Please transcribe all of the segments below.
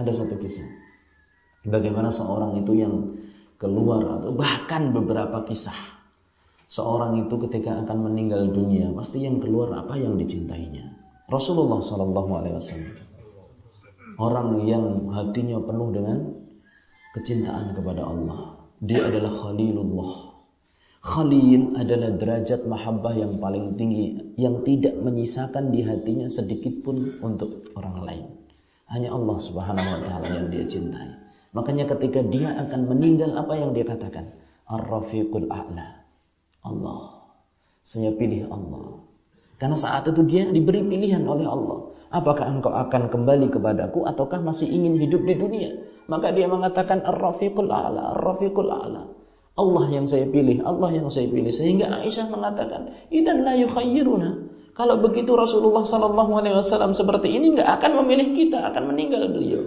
Ada satu kisah. Bagaimana seorang itu yang keluar atau bahkan beberapa kisah. Seorang itu ketika akan meninggal dunia, pasti yang keluar apa yang dicintainya. Rasulullah Shallallahu Alaihi Wasallam. Orang yang hatinya penuh dengan kecintaan kepada Allah. Dia adalah Khalilullah Khalil adalah derajat mahabbah yang paling tinggi yang tidak menyisakan di hatinya sedikit pun untuk orang lain. Hanya Allah Subhanahu wa taala yang dia cintai. Makanya ketika dia akan meninggal apa yang dia katakan? Ar-Rafiqul A'la. Allah. Saya pilih Allah. Karena saat itu dia diberi pilihan oleh Allah. Apakah engkau akan kembali kepadaku ataukah masih ingin hidup di dunia? Maka dia mengatakan Ar-Rafiqul A'la, Ar-Rafiqul A'la. Allah yang saya pilih, Allah yang saya pilih. Sehingga Aisyah mengatakan, "Idan la yukhayyiruna." Kalau begitu Rasulullah sallallahu alaihi wasallam seperti ini nggak akan memilih kita, akan meninggal beliau.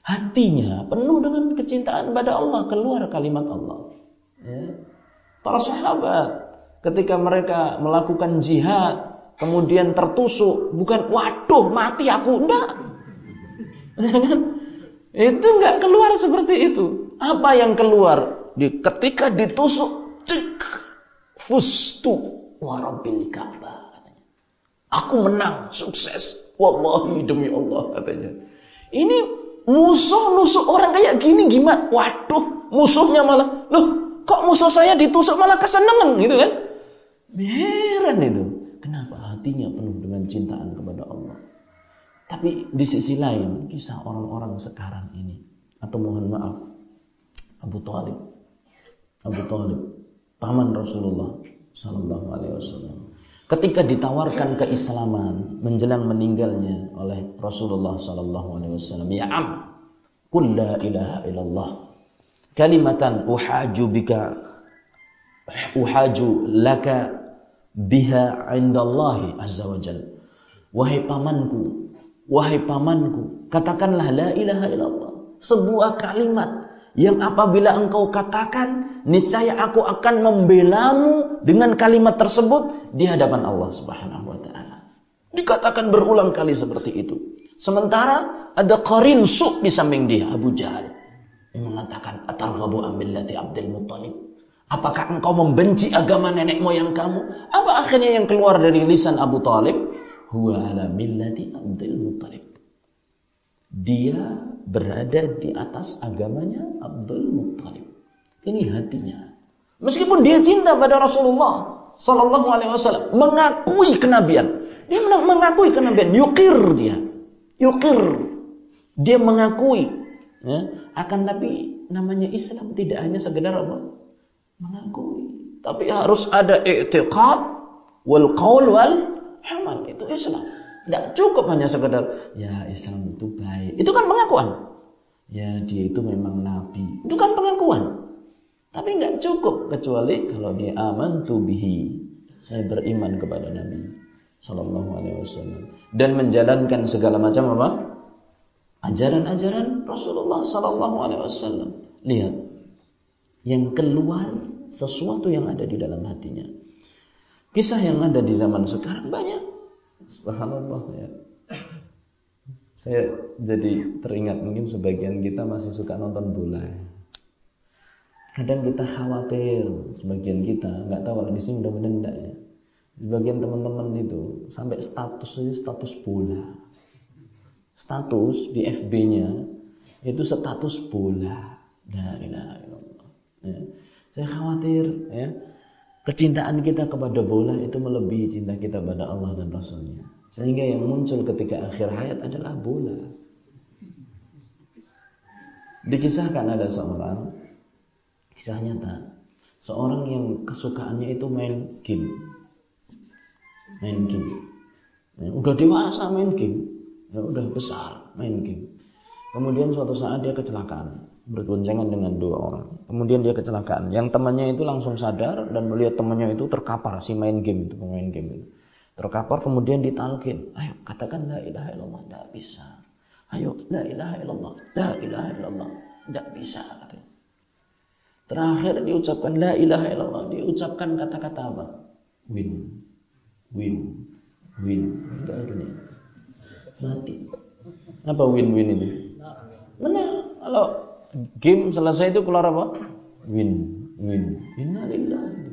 Hatinya penuh dengan kecintaan pada Allah, keluar kalimat Allah. Ya. Para sahabat ketika mereka melakukan jihad, kemudian tertusuk, bukan waduh mati aku, enggak. Ya kan? Itu enggak keluar seperti itu. Apa yang keluar? di, ketika ditusuk cek fustu warabil Ka'bah. Aku menang, sukses. Wallahi demi Allah katanya. Ini musuh nusuk orang kayak gini gimana? Waduh, musuhnya malah, loh kok musuh saya ditusuk malah kesenangan gitu kan? Heran itu. Kenapa hatinya penuh dengan cintaan kepada Allah? Tapi di sisi lain, kisah orang-orang sekarang ini, atau mohon maaf, Abu Talib Abu Talib, paman Rasulullah Sallallahu Alaihi Wasallam. Ketika ditawarkan keislaman menjelang meninggalnya oleh Rasulullah Sallallahu Alaihi Wasallam, ya am, kul la ilaha illallah, kalimatan uhaju bika, uhaju laka biha indallahi azza wa. Wahai pamanku, wahai pamanku, katakanlah la ilaha illallah. Sebuah kalimat yang apabila engkau katakan, niscaya aku akan membelamu dengan kalimat tersebut di hadapan Allah Subhanahu wa taala. Dikatakan berulang kali seperti itu. Sementara ada qarin su di samping dia, Abu Jahal. Yang mengatakan, "Atarghabu amillati Abdul Muttalib?" Apakah engkau membenci agama nenek moyang kamu? Apa akhirnya yang keluar dari lisan Abu Talib? Huwa ala millati Abdul Muttalib. Dia berada di atas agamanya Abdul Muttalib. Ini hatinya. Meskipun dia cinta pada Rasulullah Sallallahu Alaihi Wasallam, mengakui kenabian. Dia mengakui kenabian, yukir dia, yukir. Dia mengakui. Ya. Akan tapi namanya Islam tidak hanya sekedar apa? Mengakui. Tapi harus ada i'tiqad wal qaul wal amal. Itu Islam. Tidak cukup hanya sekedar ya Islam itu baik. Itu kan pengakuan. Ya dia itu memang nabi. Itu kan pengakuan. Tapi nggak cukup kecuali kalau dia aman bihi. Saya beriman kepada Nabi Sallallahu Alaihi Wasallam dan menjalankan segala macam apa ajaran-ajaran Rasulullah Sallallahu Alaihi Wasallam. Lihat yang keluar sesuatu yang ada di dalam hatinya. Kisah yang ada di zaman sekarang banyak Subhanallah ya. Saya jadi teringat mungkin sebagian kita masih suka nonton bola. Kadang kita khawatir sebagian kita nggak tahu kalau di sini mudah-mudahan enggak ya. Sebagian teman-teman itu sampai statusnya status bola. Status di FB-nya itu status bola. La ilaha illallah. Ya. Saya khawatir ya Kecintaan kita kepada bola itu melebihi cinta kita pada Allah dan Rasulnya. Sehingga yang muncul ketika akhir hayat adalah bola. Dikisahkan ada seorang, kisah nyata, seorang yang kesukaannya itu main game. Main game. Ya, udah dewasa main game, ya udah besar main game. Kemudian suatu saat dia kecelakaan berboncengan dengan dua orang. Kemudian dia kecelakaan. Yang temannya itu langsung sadar dan melihat temannya itu terkapar si main game itu, pemain game itu. Terkapar kemudian ditalkin. Ayo katakan la ilaha illallah. Tidak bisa. Ayo la ilaha illallah. La ilaha illallah. Tidak bisa katanya. Terakhir diucapkan la ilaha illallah. Diucapkan kata-kata apa? Win. Win. Win. Mati. Apa win-win ini? Menang. Kalau game selesai itu keluar apa? Win, win. Innalillah.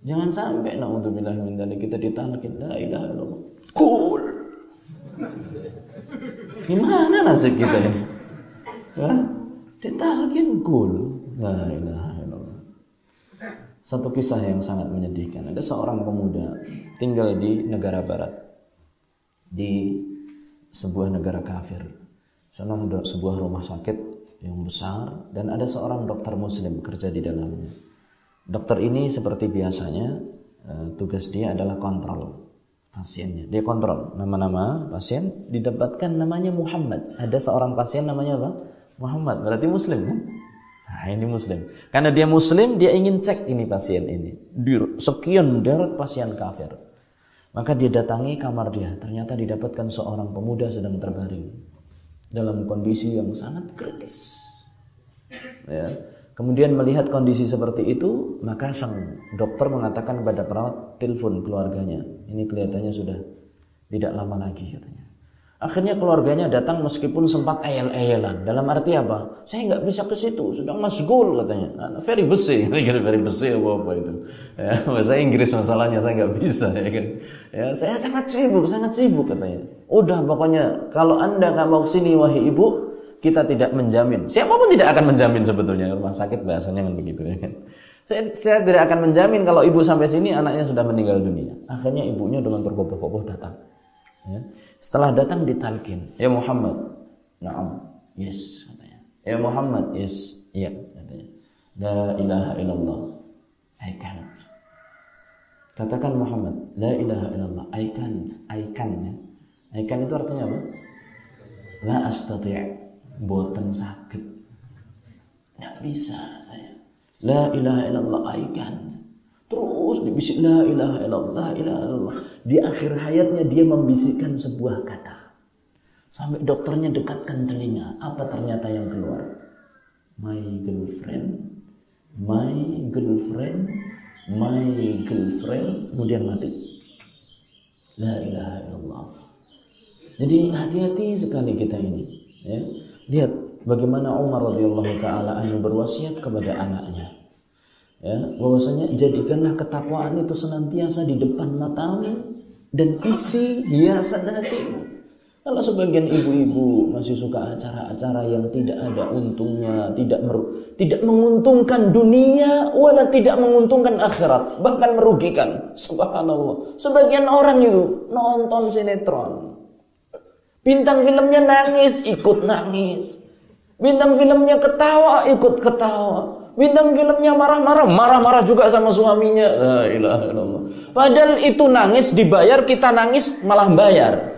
Jangan sampai naudzubillah min dzalik kita ditalakin la ilaha illallah. Cool. Gimana nasib kita ini? Hah? Ditalakin cool. La ilaha illallah. Satu kisah yang sangat menyedihkan. Ada seorang pemuda tinggal di negara barat. Di sebuah negara kafir. Sana ada sebuah rumah sakit yang besar dan ada seorang dokter muslim kerja di dalamnya. Dokter ini seperti biasanya eh, tugas dia adalah kontrol pasiennya. Dia kontrol nama-nama pasien, didapatkan namanya Muhammad. Ada seorang pasien namanya apa? Muhammad. Berarti muslim kan? Nah, ini muslim. Karena dia muslim, dia ingin cek ini pasien ini. Sekian deret pasien kafir. Maka dia datangi kamar dia. Ternyata didapatkan seorang pemuda sedang terbaring dalam kondisi yang sangat kritis. Ya. Kemudian melihat kondisi seperti itu, maka sang dokter mengatakan kepada perawat, telepon keluarganya. Ini kelihatannya sudah tidak lama lagi katanya. Akhirnya keluarganya datang meskipun sempat ayel-ayelan. Dalam arti apa? Saya nggak bisa ke situ, sedang masgul katanya. Nah, very besi, very besi apa apa itu. Ya, bahasa Inggris masalahnya saya nggak bisa ya kan. Ya, saya sangat sibuk, sangat sibuk katanya. Udah pokoknya kalau anda nggak mau ke sini wahai ibu, kita tidak menjamin. Siapa pun tidak akan menjamin sebetulnya rumah sakit bahasanya kan begitu ya kan. Saya, saya tidak akan menjamin kalau ibu sampai sini anaknya sudah meninggal dunia. Akhirnya ibunya dengan berkoboh-koboh datang. Ya. Setelah datang ditalkin, ya Muhammad, naam, yes katanya. Ya Muhammad, yes, iya katanya. La ilaha illallah, I can't. Katakan Muhammad, la ilaha illallah, I can't, I can ya. I can itu artinya apa? La astati' boten sakit nggak bisa saya la ilaha illallah. Aikan terus dibisik la ilaha illallah la ilaha illallah. Di akhir hayatnya dia membisikkan sebuah kata. Sampai dokternya dekatkan telinga. Apa ternyata yang keluar? My girlfriend my girlfriend my girlfriend. Kemudian mati. La ilaha illallah. Jadi hati-hati sekali kita ini ya. Lihat bagaimana Umar radhiyallahu taala berwasiat kepada anaknya. Ya, bahwasanya jadikanlah ketakwaan itu senantiasa di depan matamu dan isi hiasan hatimu. Kalau sebagian ibu-ibu masih suka acara-acara yang tidak ada untungnya, tidak mer tidak menguntungkan dunia, wala tidak menguntungkan akhirat, bahkan merugikan. Subhanallah. Sebagian orang itu nonton sinetron, Bintang filmnya nangis, ikut nangis. Bintang filmnya ketawa, ikut ketawa. Bintang filmnya marah-marah, marah-marah juga sama suaminya. La ilaha illallah. Padahal itu nangis dibayar, kita nangis malah bayar.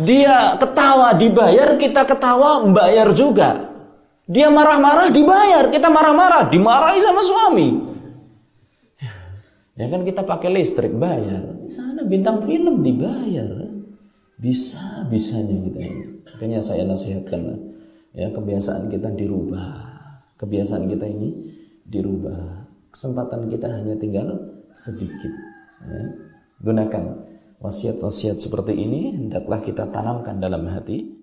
Dia ketawa dibayar, kita ketawa bayar juga. Dia marah-marah dibayar, kita marah-marah dimarahi sama suami. Ya kan kita pakai listrik bayar. Di sana bintang film dibayar. Bisa bisanya kita. Makanya saya nasihatkan. Ya, kebiasaan kita dirubah. Kebiasaan kita ini dirubah. Kesempatan kita hanya tinggal sedikit. Ya. Gunakan wasiat-wasiat seperti ini hendaklah kita tanamkan dalam hati